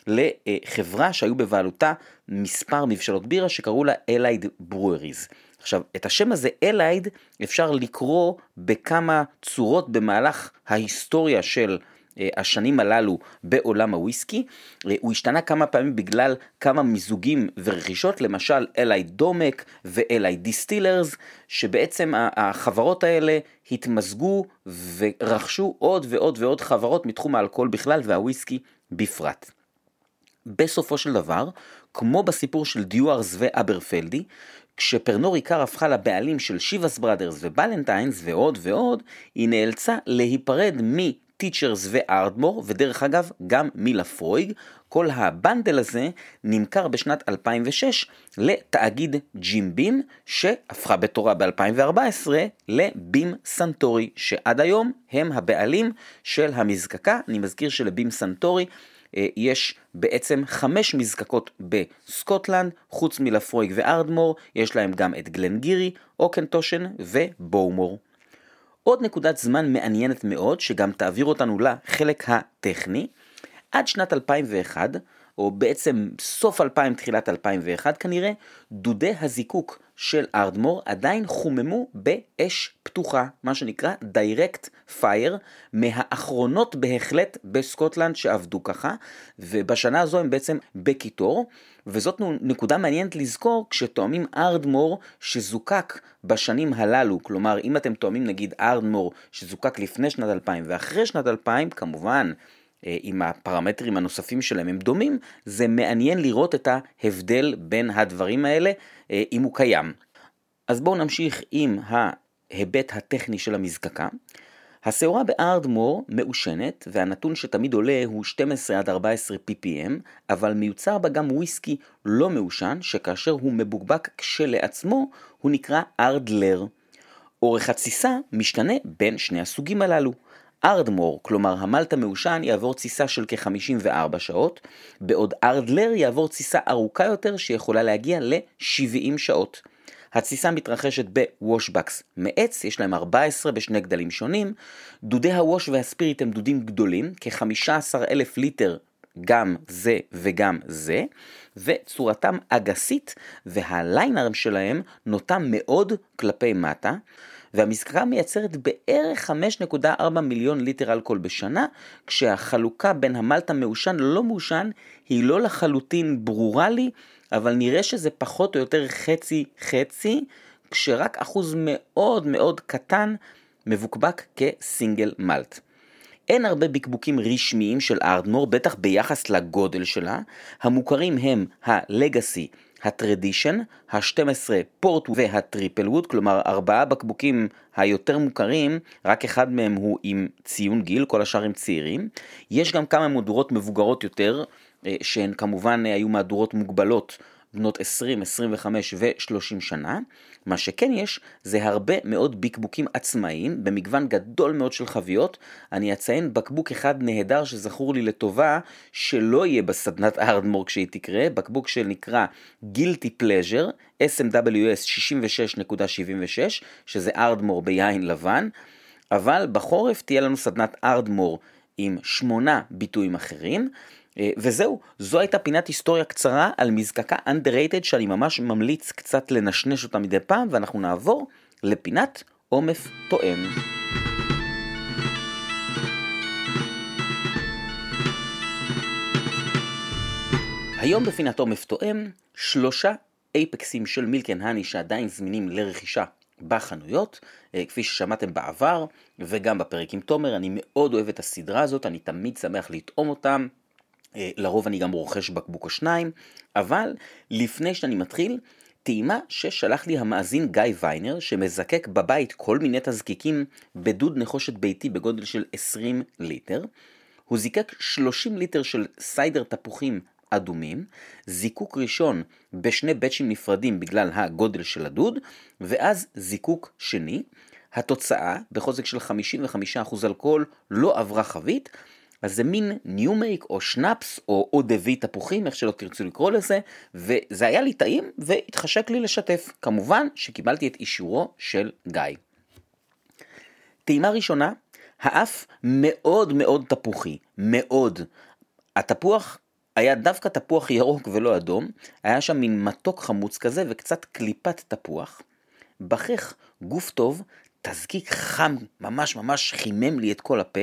לחברה שהיו בבעלותה מספר מבשלות בירה שקראו לה Allied Breweries. עכשיו, את השם הזה, Allied, אפשר לקרוא בכמה צורות במהלך ההיסטוריה של אה, השנים הללו בעולם הוויסקי. אה, הוא השתנה כמה פעמים בגלל כמה מיזוגים ורכישות, למשל Allied Domecq ו Allied Distillers, שבעצם החברות האלה התמזגו ורכשו עוד ועוד ועוד חברות מתחום האלכוהול בכלל והוויסקי בפרט. בסופו של דבר, כמו בסיפור של Dewar's ו Aberfeldy, כש Pernod Ricard הפכה לבעלים של Chivas Brothers ו Ballantine's ועוד ועוד, היא נאלצה להיפרד מ Teacher's ו Ardmore, ודרך אגב, גם מ Laphroaig. כל ה bundle הזה נמכר בשנת 2006 לתאגיד Jim Beam, שהפכה בתורה ב-2014 ל Beam Suntory, שעד היום הם הבעלים של המזקקה. אני מזכיר של Beam Suntory יש בעצם חמש מזקקות בסקוטלנד, חוץ מ Laphroaig ו Ardmore, יש להם גם את Glen Garioch, Auchentoshan ו Bowmore. עוד נקודת זמן מעניינת מאוד, שגם תעביר אותנו לחלק הטכני, עד שנת 2001, או בעצם סוף 2000, תחילת 2001 כנראה, דודי הזיקוק של ארדמור עדיין חוממו באש פתוחה, מה שנקרא direct fire, מהאחרונות בהחלט בסקוטלנד שעבדו ככה, ובשנה הזו הם בעצם בקיטור, וזאת נקודה מעניינת לזכור כשתואמים ארדמור שזוקק בשנים הללו, כלומר אם אתם תואמים נגיד ארדמור שזוקק לפני שנת 2000 ואחרי שנת 2000, כמובן עם הפרמטרים הנוספים שלהם הם דומים, זה מעניין לראות את ההבדל בין הדברים האלה, אה, אם הוא קיים. אז בואו נמשיך עם ההיבט הטכני של המזקקה. השעורה בארדמור מעושנת, והנתון שתמיד עולה הוא 12 עד 14 ppm, אבל מיוצר בה גם וויסקי לא מעושן, שכאשר הוא מבוקבק כשלעצמו, הוא נקרא ארדלר. אורך התסיסה משתנה בין שני הסוגים הללו. ארדמור, כלומר המלט המעושן, יעבור תסיסה של כ-54 שעות, בעוד ארדלר יעבור תסיסה ארוכה יותר שיכולה להגיע ל-70 שעות. התסיסה מתרחשת בוושבקס מעץ, יש להם 14 בשני גדלים שונים. דודי הווש והספיריט הם דודים גדולים, כ-15 אלף ליטר גם זה וגם זה, וצורתם אגסית, והליינרם שלהם נוטה מאוד כלפי מטה. והמזכרה מייצרת בערך 5.4 מיליון ליטר אלכוהול בשנה, כשהחלוקה בין המלט המעושן ללא מעושן היא לא לחלוטין ברורה לי, אבל נראה שזה פחות או יותר חצי חצי, כשרק אחוז מאוד מאוד קטן מבוקבק כסינגל מלט. אין הרבה בקבוקים רשמיים של ארדמור, בטח ביחס לגודל שלה. המוכרים הם הלגאסי הטרדישן, ה-12 פורט והטריפל ווד, כלומר ארבעה בקבוקים היותר מוכרים, רק אחד מהם הוא עם ציון גיל, כל השאר הם צעירים. יש גם כמה מהדורות מבוגרות יותר, אה, שהן כמובן היו מהדורות מוגבלות בנות 20, 25 ו-30 שנה. מה שכן יש, זה הרבה מאוד בקבוקים עצמאיים, במגוון גדול מאוד של חביות. אני אציין בקבוק אחד נהדר שזכור לי לטובה, שלא יהיה בסדנת ארדמור כשהיא תקרה, בקבוק שנקרא Guilty Pleasure, SMWS 66.76, שזה ארדמור ביין לבן, אבל בחורף תהיה לנו סדנת ארדמור עם שמונה ביטויים אחרים. אה, וזהו, זו הייתה פינת היסטוריה קצרה על מזקקה underrated שאני ממש ממליץ קצת לנשנש אותה מדי פעם, ואנחנו נעבור לפינת עומף תואם. היום בפינת עומף תואם, שלושה אייפקסים של מילקן האני שעדיין זמינים לרכישה בחנויות, אה, כפי ששמעתם בעבר וגם בפרק עם תומר, אני מאוד אוהב את הסדרה הזאת, אני תמיד שמח לטעום אותם. אה, לרוב אני גם רוכש בקבוק או שניים, אבל לפני שאני מתחיל, טעימה ששלח לי המאזין גיא ויינר, שמזקק בבית כל מיני תזקיקים בדוד נחושת ביתי בגודל של 20 ליטר. הוא זיקק 30 ליטר של סיידר תפוחים אדומים, זיקוק ראשון בשני בצ'ים נפרדים בגלל הגודל של הדוד, ואז זיקוק שני. התוצאה, בחוזק של 55% אלכוהול, לא עברה חבית, אז זה מין ניו מייק או שנאפס או או דבי תפוחים, איך שלא תרצו לקרוא לזה, וזה היה לי טעים והתחשק לי לשתף. כמובן שקיבלתי את אישורו של גיא. טעימה ראשונה, האף מאוד מאוד תפוחי, מאוד. התפוח היה דווקא תפוח ירוק ולא אדום, היה שם מין מתוק חמוץ כזה וקצת קליפת תפוח. בכך גוף טוב, תזקיק חם, ממש ממש חימם לי את כל הפה.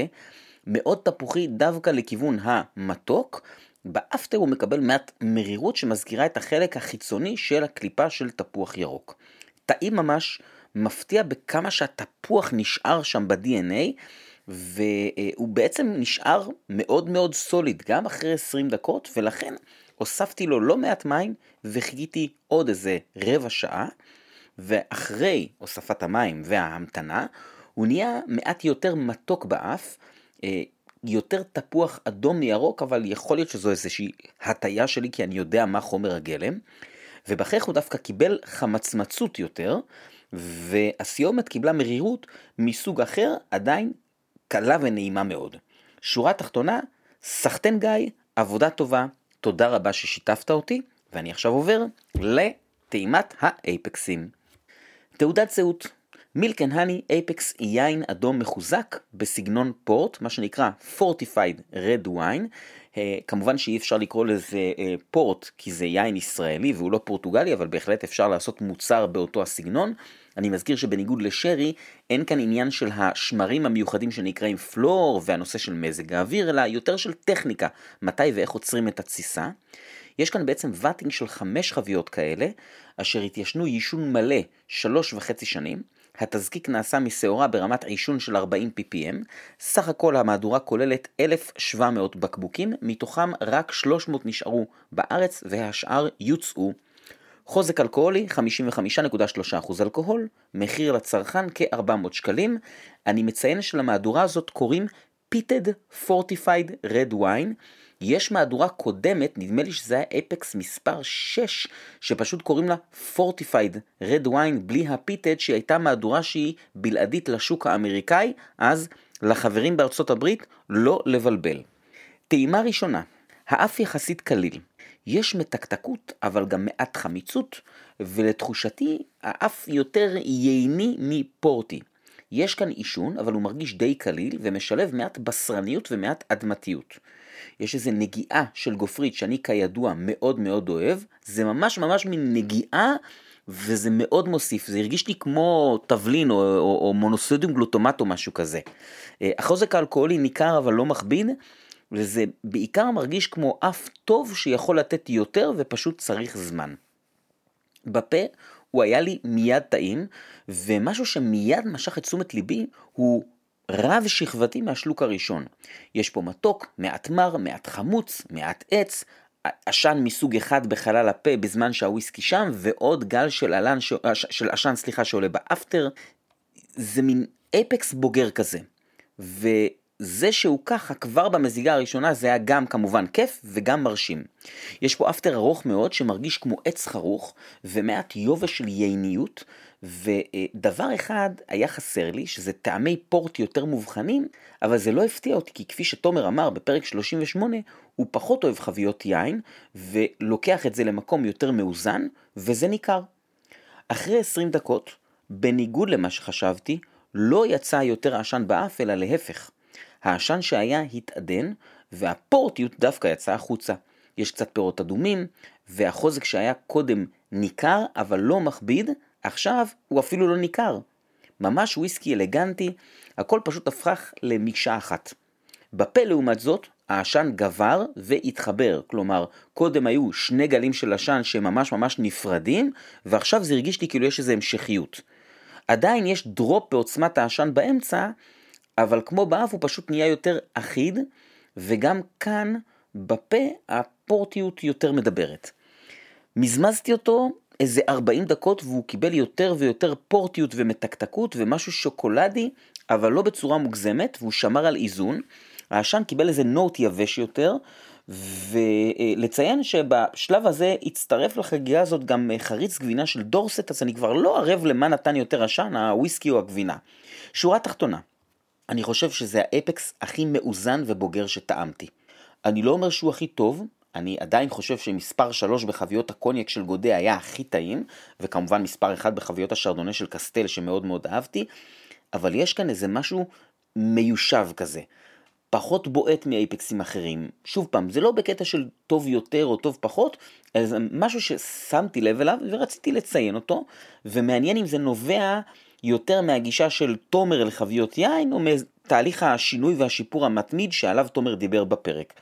מאוד תפוחי דווקא לכיוון המתוק. באפטר הוא מקבל מעט מרירות שמזכירה את החלק החיצוני של הקליפה של תפוח ירוק. טעים ממש, מפתיע בכמה שהתפוח נשאר שם ב-DNA, והוא בעצם נשאר מאוד מאוד סוליד, גם אחרי 20 דקות, ולכן הוספתי לו לא מעט מים וחיכיתי עוד איזה רבע שעה, ואחרי הוספת המים וההמתנה, הוא נהיה מעט יותר מתוק באף, יותר תפוח אדום מירוק, אבל יכול להיות שזו איזושהי הטיה שלי, כי אני יודע מה חומר הגלם. ובכך הוא דווקא קיבל חמצמצות יותר, והסיומת קיבלה מרירות מסוג אחר, עדיין קלה ונעימה מאוד. שורה תחתונה, סחטן גיא, עבודה טובה, תודה רבה ששיתפת אותי, ואני עכשיו עובר לטעימת האייפקסים. תעודת זהות מילקן הני אייפקס יין אדום מחוזק בסגנון פורט, מה שנקרא Fortified Red Wine. Uh, כמובן שאי אפשר לקרוא לזה uh, פורט כי זה יין ישראלי והוא לא פורטוגלי, אבל בהחלט אפשר לעשות מוצר באותו הסגנון. אני מזכיר שבניגוד לשרי, אין כאן עניין של השמרים המיוחדים שנקראים פלור והנושא של מזג האוויר, אלא יותר של טכניקה, מתי ואיך עוצרים את התסיסה. יש כאן בעצם ואטינג של חמש חביות כאלה, אשר התיישנו יישון מלא שלוש וחצי שנים. התזקיק נעשה משעורה ברמת עישון של 40 ppm, סך הכל המהדורה כוללת 1,700 בקבוקים, מתוכם רק 300 נשארו בארץ והשאר יוצאו. חוזק אלכוהולי 55.3% אלכוהול, מחיר לצרכן כ-400 שקלים. אני מציין שלמהדורה הזאת קוראים Peated Fortified Red Wine. יש מהדורה קודמת, נדמה לי שזה היה Apex מספר 6, שפשוט קוראים לה Fortified Red Wine בלי ה Peated, שהיא הייתה מהדורה שהיא בלעדית לשוק האמריקאי, אז לחברים בארצות הברית לא לבלבל. טעימה ראשונה, האף יחסית קליל. יש מתקתקות, אבל גם מעט חמיצות, ולתחושתי האף יותר ייני מפורטי. יש כאן עישון, אבל הוא מרגיש די קליל, ומשלב מעט בשרניות ומעט אדמתיות. יש איזו נגיעה של גופרית שאני כידוע מאוד מאוד אוהב, זה ממש ממש מין נגיעה וזה מאוד מוסיף, זה הרגיש לי כמו תבלין או, או, או מונוסודיום גלוטומט או משהו כזה. אה, החוזק האלכוהולי ניכר אבל לא מכביד, וזה בעיקר מרגיש כמו אף טוב שיכול לתת יותר ופשוט צריך זמן. בפה הוא היה לי מיד טעים, ומשהו שמיד משך את תשומת ליבי הוא רב שכבתי מהשלוק הראשון. יש פה מתוק, מעט מר, מעט חמוץ, מעט עץ, עשן מסוג אחד בחלל הפה בזמן שהוויסקי שם, ועוד גל של, עלן, של עשן סליחה, שעולה באפטר. זה מין אפקס בוגר כזה. וזה שהוא ככה כבר במזיגה הראשונה זה היה גם כמובן כיף וגם מרשים. יש פה אפטר ארוך מאוד שמרגיש כמו עץ חרוך ומעט יובש של ייניות ודבר אחד היה חסר לי, שזה טעמי פורט יותר מובחנים, אבל זה לא הפתיע אותי, כי כפי שתומר אמר בפרק 38, הוא פחות אוהב חביות יין, ולוקח את זה למקום יותר מאוזן, וזה ניכר. אחרי 20 דקות, בניגוד למה שחשבתי, לא יצא יותר עשן באף, אלא להפך. העשן שהיה התעדן, והפורטיות דווקא יצאה החוצה. יש קצת פירות אדומים, והחוזק שהיה קודם ניכר, אבל לא מכביד, עכשיו הוא אפילו לא ניכר. ממש וויסקי אלגנטי, הכל פשוט הפך למקשה אחת. בפה לעומת זאת, העשן גבר והתחבר, כלומר, קודם היו שני גלים של עשן שממש ממש נפרדים, ועכשיו זה הרגיש לי כאילו יש איזו המשכיות. עדיין יש דרופ בעוצמת העשן באמצע, אבל כמו באף הוא פשוט נהיה יותר אחיד, וגם כאן, בפה, הפורטיות יותר מדברת. מזמזתי אותו איזה 40 דקות והוא קיבל יותר ויותר פורטיות ומתקתקות ומשהו שוקולדי, אבל לא בצורה מוגזמת, והוא שמר על איזון. העשן קיבל איזה note יבש יותר, ולציין שבשלב הזה הצטרף לחגיגה הזאת גם חריץ גבינה של דורסט, אז אני כבר לא ערב למה נתן יותר עשן, הוויסקי או הגבינה. שורה תחתונה, אני חושב שזה ה Apex הכי מאוזן ובוגר שטעמתי. אני לא אומר שהוא הכי טוב, אני עדיין חושב שמספר 3 בחביות הקוניאק של Godet היה הכי טעים, וכמובן מספר 1 בחביות השרדונה של Castel שמאוד מאוד אהבתי, אבל יש כאן איזה משהו מיושב כזה. פחות בועט מאייפקסים אחרים. שוב פעם, זה לא בקטע של טוב יותר או טוב פחות, אלא זה משהו ששמתי לב אליו ורציתי לציין אותו, ומעניין אם זה נובע יותר מהגישה של תומר לחביות יין, או תהליך השינוי והשיפור המתמיד שעליו תומר דיבר בפרק.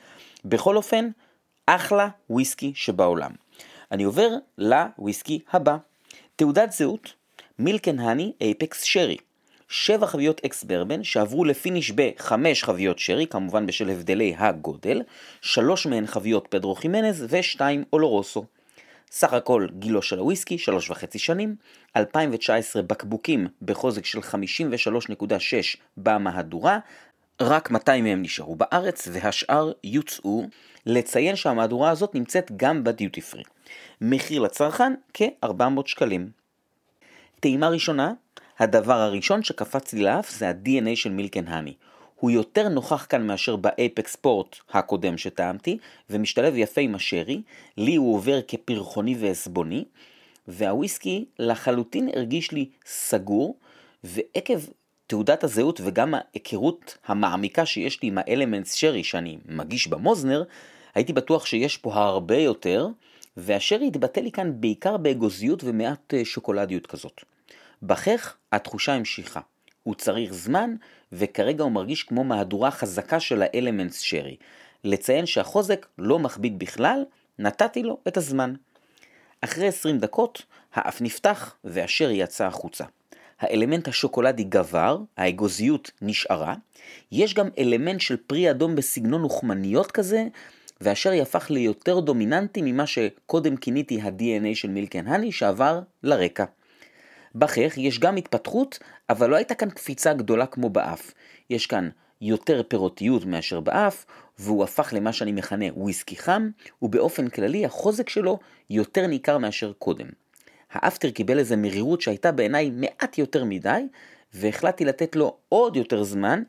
בכל אופן, אחלה וויסקי שבעולם. אני עובר לוויסקי הבא. תעודת זהות, מילקן הני אייפקס שרי. שבע חביות אקס ברבן שעברו לפיניש בחמש חביות שרי, כמובן בשל הבדלי הגודל, שלוש מהן חביות פדרו חימנז ושתיים אולורוסו. סך הכל גילו של הוויסקי, שלוש וחצי שנים, 2019 בקבוקים בחוזק של 53.6 במהדורה, רק 200 מהם נשארו בארץ והשאר יוצאו. לציין שהמהדורה הזאת נמצאת גם בדיוטי פרי. מחיר לצרכן כ-400 שקלים. טעימה ראשונה, הדבר הראשון שקפץ לי לאף זה ה-DNA של מילקן הני. הוא יותר נוכח כאן מאשר באייפקס ספורט הקודם שטעמתי, ומשתלב יפה עם השרי, לי הוא עובר כפרחוני ועסבוני, והוויסקי לחלוטין הרגיש לי סגור, ועקב תעודת הזהות וגם ההיכרות המעמיקה שיש לי עם האלמנטס שרי שאני מגיש במוזנר, הייתי בטוח שיש פה הרבה יותר, והשרי התבטא לי כאן בעיקר באגוזיות ומעט אה, שוקולדיות כזאת. בכך התחושה המשיכה. הוא צריך זמן, וכרגע הוא מרגיש כמו מהדורה חזקה של האלמנטס שרי. לציין שהחוזק לא מכביד בכלל, נתתי לו את הזמן. אחרי 20 דקות, האף נפתח והשרי יצא החוצה. האלמנט השוקולדי גבר, האגוזיות נשארה, יש גם אלמנט של פרי אדום בסגנון אוכמניות כזה, והשרי הפך ליותר דומיננטי ממה שקודם כיניתי ה-DNA של מילקן הני שעבר לרקע. בכך יש גם התפתחות, אבל לא הייתה כאן קפיצה גדולה כמו באף. יש כאן יותר פירותיות מאשר באף, והוא הפך למה שאני מכנה וויסקי חם, ובאופן כללי החוזק שלו יותר ניכר מאשר קודם. האפטר קיבל איזה מרירות שהייתה בעיניי מעט יותר מדי, והחלטתי לתת לו עוד יותר זמן,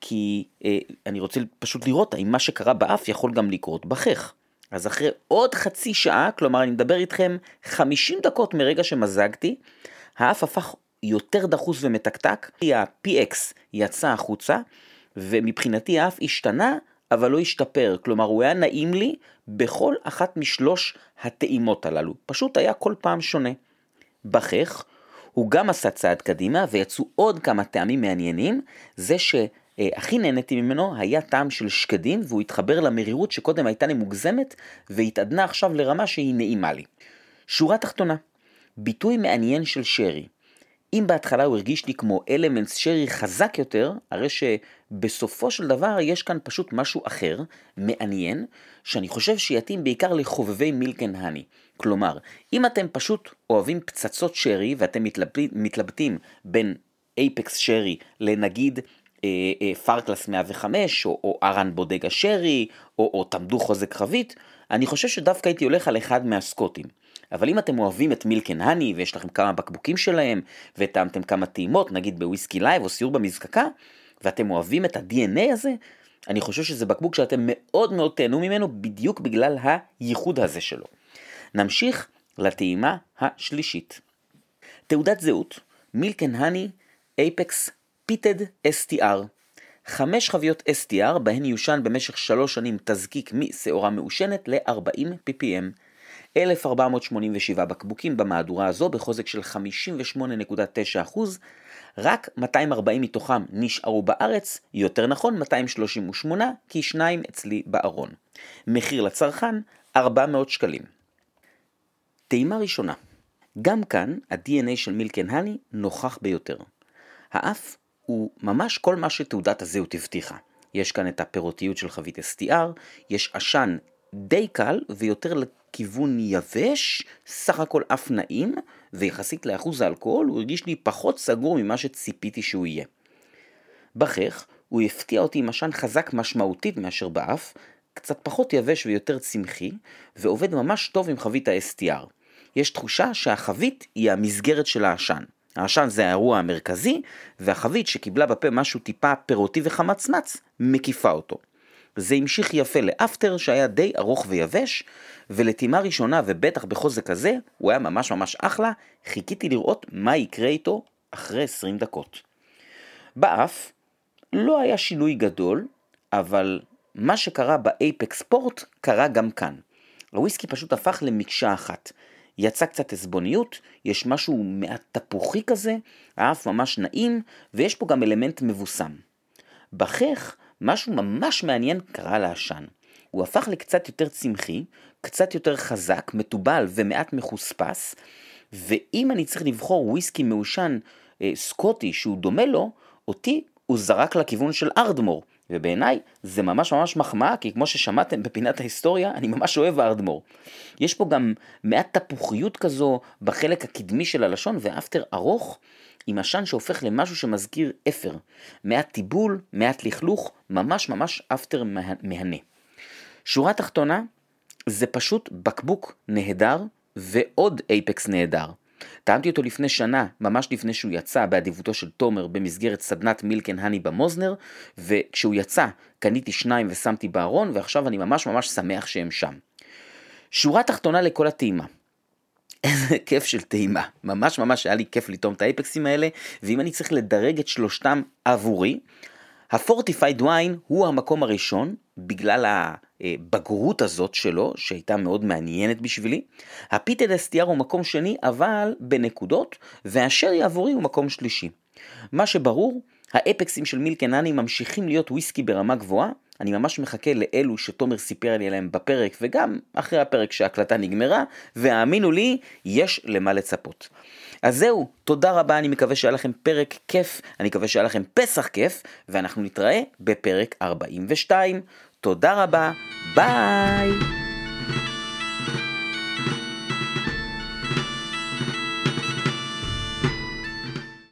כי אה, אני רוצה פשוט לראות האם מה שקרה באף יכול גם לקרות בחך. אז אחרי עוד חצי שעה, כלומר אני מדבר איתכם 50 דקות מרגע שמזגתי, האף הפך יותר דחוס ומתקתק, ה-PX יצא החוצה, ומבחינתי האף השתנה, אבל לא השתפר, כלומר הוא היה נעים לי בכל אחת משלוש הטעימות הללו, פשוט היה כל פעם שונה. בכך, הוא גם עשה צעד קדימה ויצאו עוד כמה טעמים מעניינים, זה שהכי נהניתי ממנו היה טעם של שקדים והוא התחבר למרירות שקודם הייתה לי מוגזמת והתעדנה עכשיו לרמה שהיא נעימה לי. שורה תחתונה, ביטוי מעניין של שרי. אם בהתחלה הוא הרגיש לי כמו אלמנטס שרי חזק יותר, הרי שבסופו של דבר יש כאן פשוט משהו אחר, מעניין, שאני חושב שיתאים בעיקר לחובבי מילקן הני. כלומר, אם אתם פשוט אוהבים פצצות שרי ואתם מתלבטים, מתלבטים בין Apex sherry לנגיד אה, אה, פארקלס 105 או, או Arran Bodega sherry או, או Tamdhu חוזק חבית, אני חושב שדווקא הייתי הולך על אחד מהסקוטים. אבל אם אתם אוהבים את Milk and Honey ויש לכם כמה בקבוקים שלהם וטעמתם כמה טעימות, נגיד ב Whisky Live או סיור במזקקה, ואתם אוהבים את ה-DNA הזה, אני חושב שזה בקבוק שאתם מאוד מאוד תהנו ממנו בדיוק בגלל הייחוד הזה שלו. נמשיך לטעימה השלישית. תעודת זהות, מילקן הני אייפקס פיטד STR. חמש חביות STR בהן יושן במשך שלוש שנים תזקיק משעורה מעושנת ל-40 ppm. 1,487 בקבוקים במהדורה הזו בחוזק של 58.9%, רק 240 מתוכם נשארו בארץ, יותר נכון 238, כי שניים אצלי בארון. מחיר לצרכן 400 שקלים. טעימה ראשונה, גם כאן ה-DNA של מילקן הני נוכח ביותר. האף הוא ממש כל מה שתעודת הזהות הבטיחה. יש כאן את הפירותיות של חבית STR, יש עשן די קל ויותר לכיוון יבש, סך הכל אף נעים, ויחסית לאחוז האלכוהול הוא הרגיש לי פחות סגור ממה שציפיתי שהוא יהיה. בכך, הוא הפתיע אותי עם עשן חזק משמעותית מאשר באף, קצת פחות יבש ויותר צמחי, ועובד ממש טוב עם חבית ה-STR. יש תחושה שהחבית היא המסגרת של העשן. העשן זה האירוע המרכזי, והחבית שקיבלה בפה משהו טיפה פירותי וחמצמץ, מקיפה אותו. זה המשיך יפה לאפטר שהיה די ארוך ויבש, ולטעימה ראשונה ובטח בחוזק כזה, הוא היה ממש ממש אחלה, חיכיתי לראות מה יקרה איתו אחרי 20 דקות. באף לא היה שינוי גדול, אבל מה שקרה באייפקס ספורט קרה גם כאן. הוויסקי פשוט הפך למקשה אחת. יצא קצת עסבוניות, יש משהו מעט תפוחי כזה, האף ממש נעים, ויש פה גם אלמנט מבוסם. בחך, משהו ממש מעניין קרה לעשן. הוא הפך לקצת יותר צמחי, קצת יותר חזק, מתובל ומעט מחוספס, ואם אני צריך לבחור וויסקי מעושן אה, סקוטי שהוא דומה לו, אותי הוא זרק לכיוון של ארדמור, ובעיניי זה ממש ממש מחמאה, כי כמו ששמעתם בפינת ההיסטוריה, אני ממש אוהב ארדמור. יש פה גם מעט תפוחיות כזו בחלק הקדמי של הלשון, ואפטר ארוך, עם עשן שהופך למשהו שמזכיר אפר. מעט טיבול, מעט לכלוך, ממש ממש אפטר מהנה. שורה תחתונה, זה פשוט בקבוק נהדר ועוד אייפקס נהדר. טעמתי אותו לפני שנה, ממש לפני שהוא יצא באדיבותו של תומר במסגרת סדנת מילקן הני במוזנר, וכשהוא יצא קניתי שניים ושמתי בארון, ועכשיו אני ממש ממש שמח שהם שם. שורה תחתונה לכל הטעימה. איזה כיף של טעימה. ממש ממש היה לי כיף לטעום את האייפקסים האלה, ואם אני צריך לדרג את שלושתם עבורי, הפורטיפייד ויין הוא המקום הראשון, בגלל הבגרות הזאת שלו, שהייתה מאוד מעניינת בשבילי. הפיטד אסטיאר הוא מקום שני, אבל בנקודות, והשרי עבורי הוא מקום שלישי. מה שברור, האפקסים של מילקנני ממשיכים להיות וויסקי ברמה גבוהה, אני ממש מחכה לאלו שתומר סיפר לי עליהם בפרק וגם אחרי הפרק שההקלטה נגמרה, והאמינו לי, יש למה לצפות. אז זהו, תודה רבה, אני מקווה שהיה לכם פרק כיף, אני מקווה שהיה לכם פסח כיף, ואנחנו נתראה בפרק 42. תודה רבה, ביי!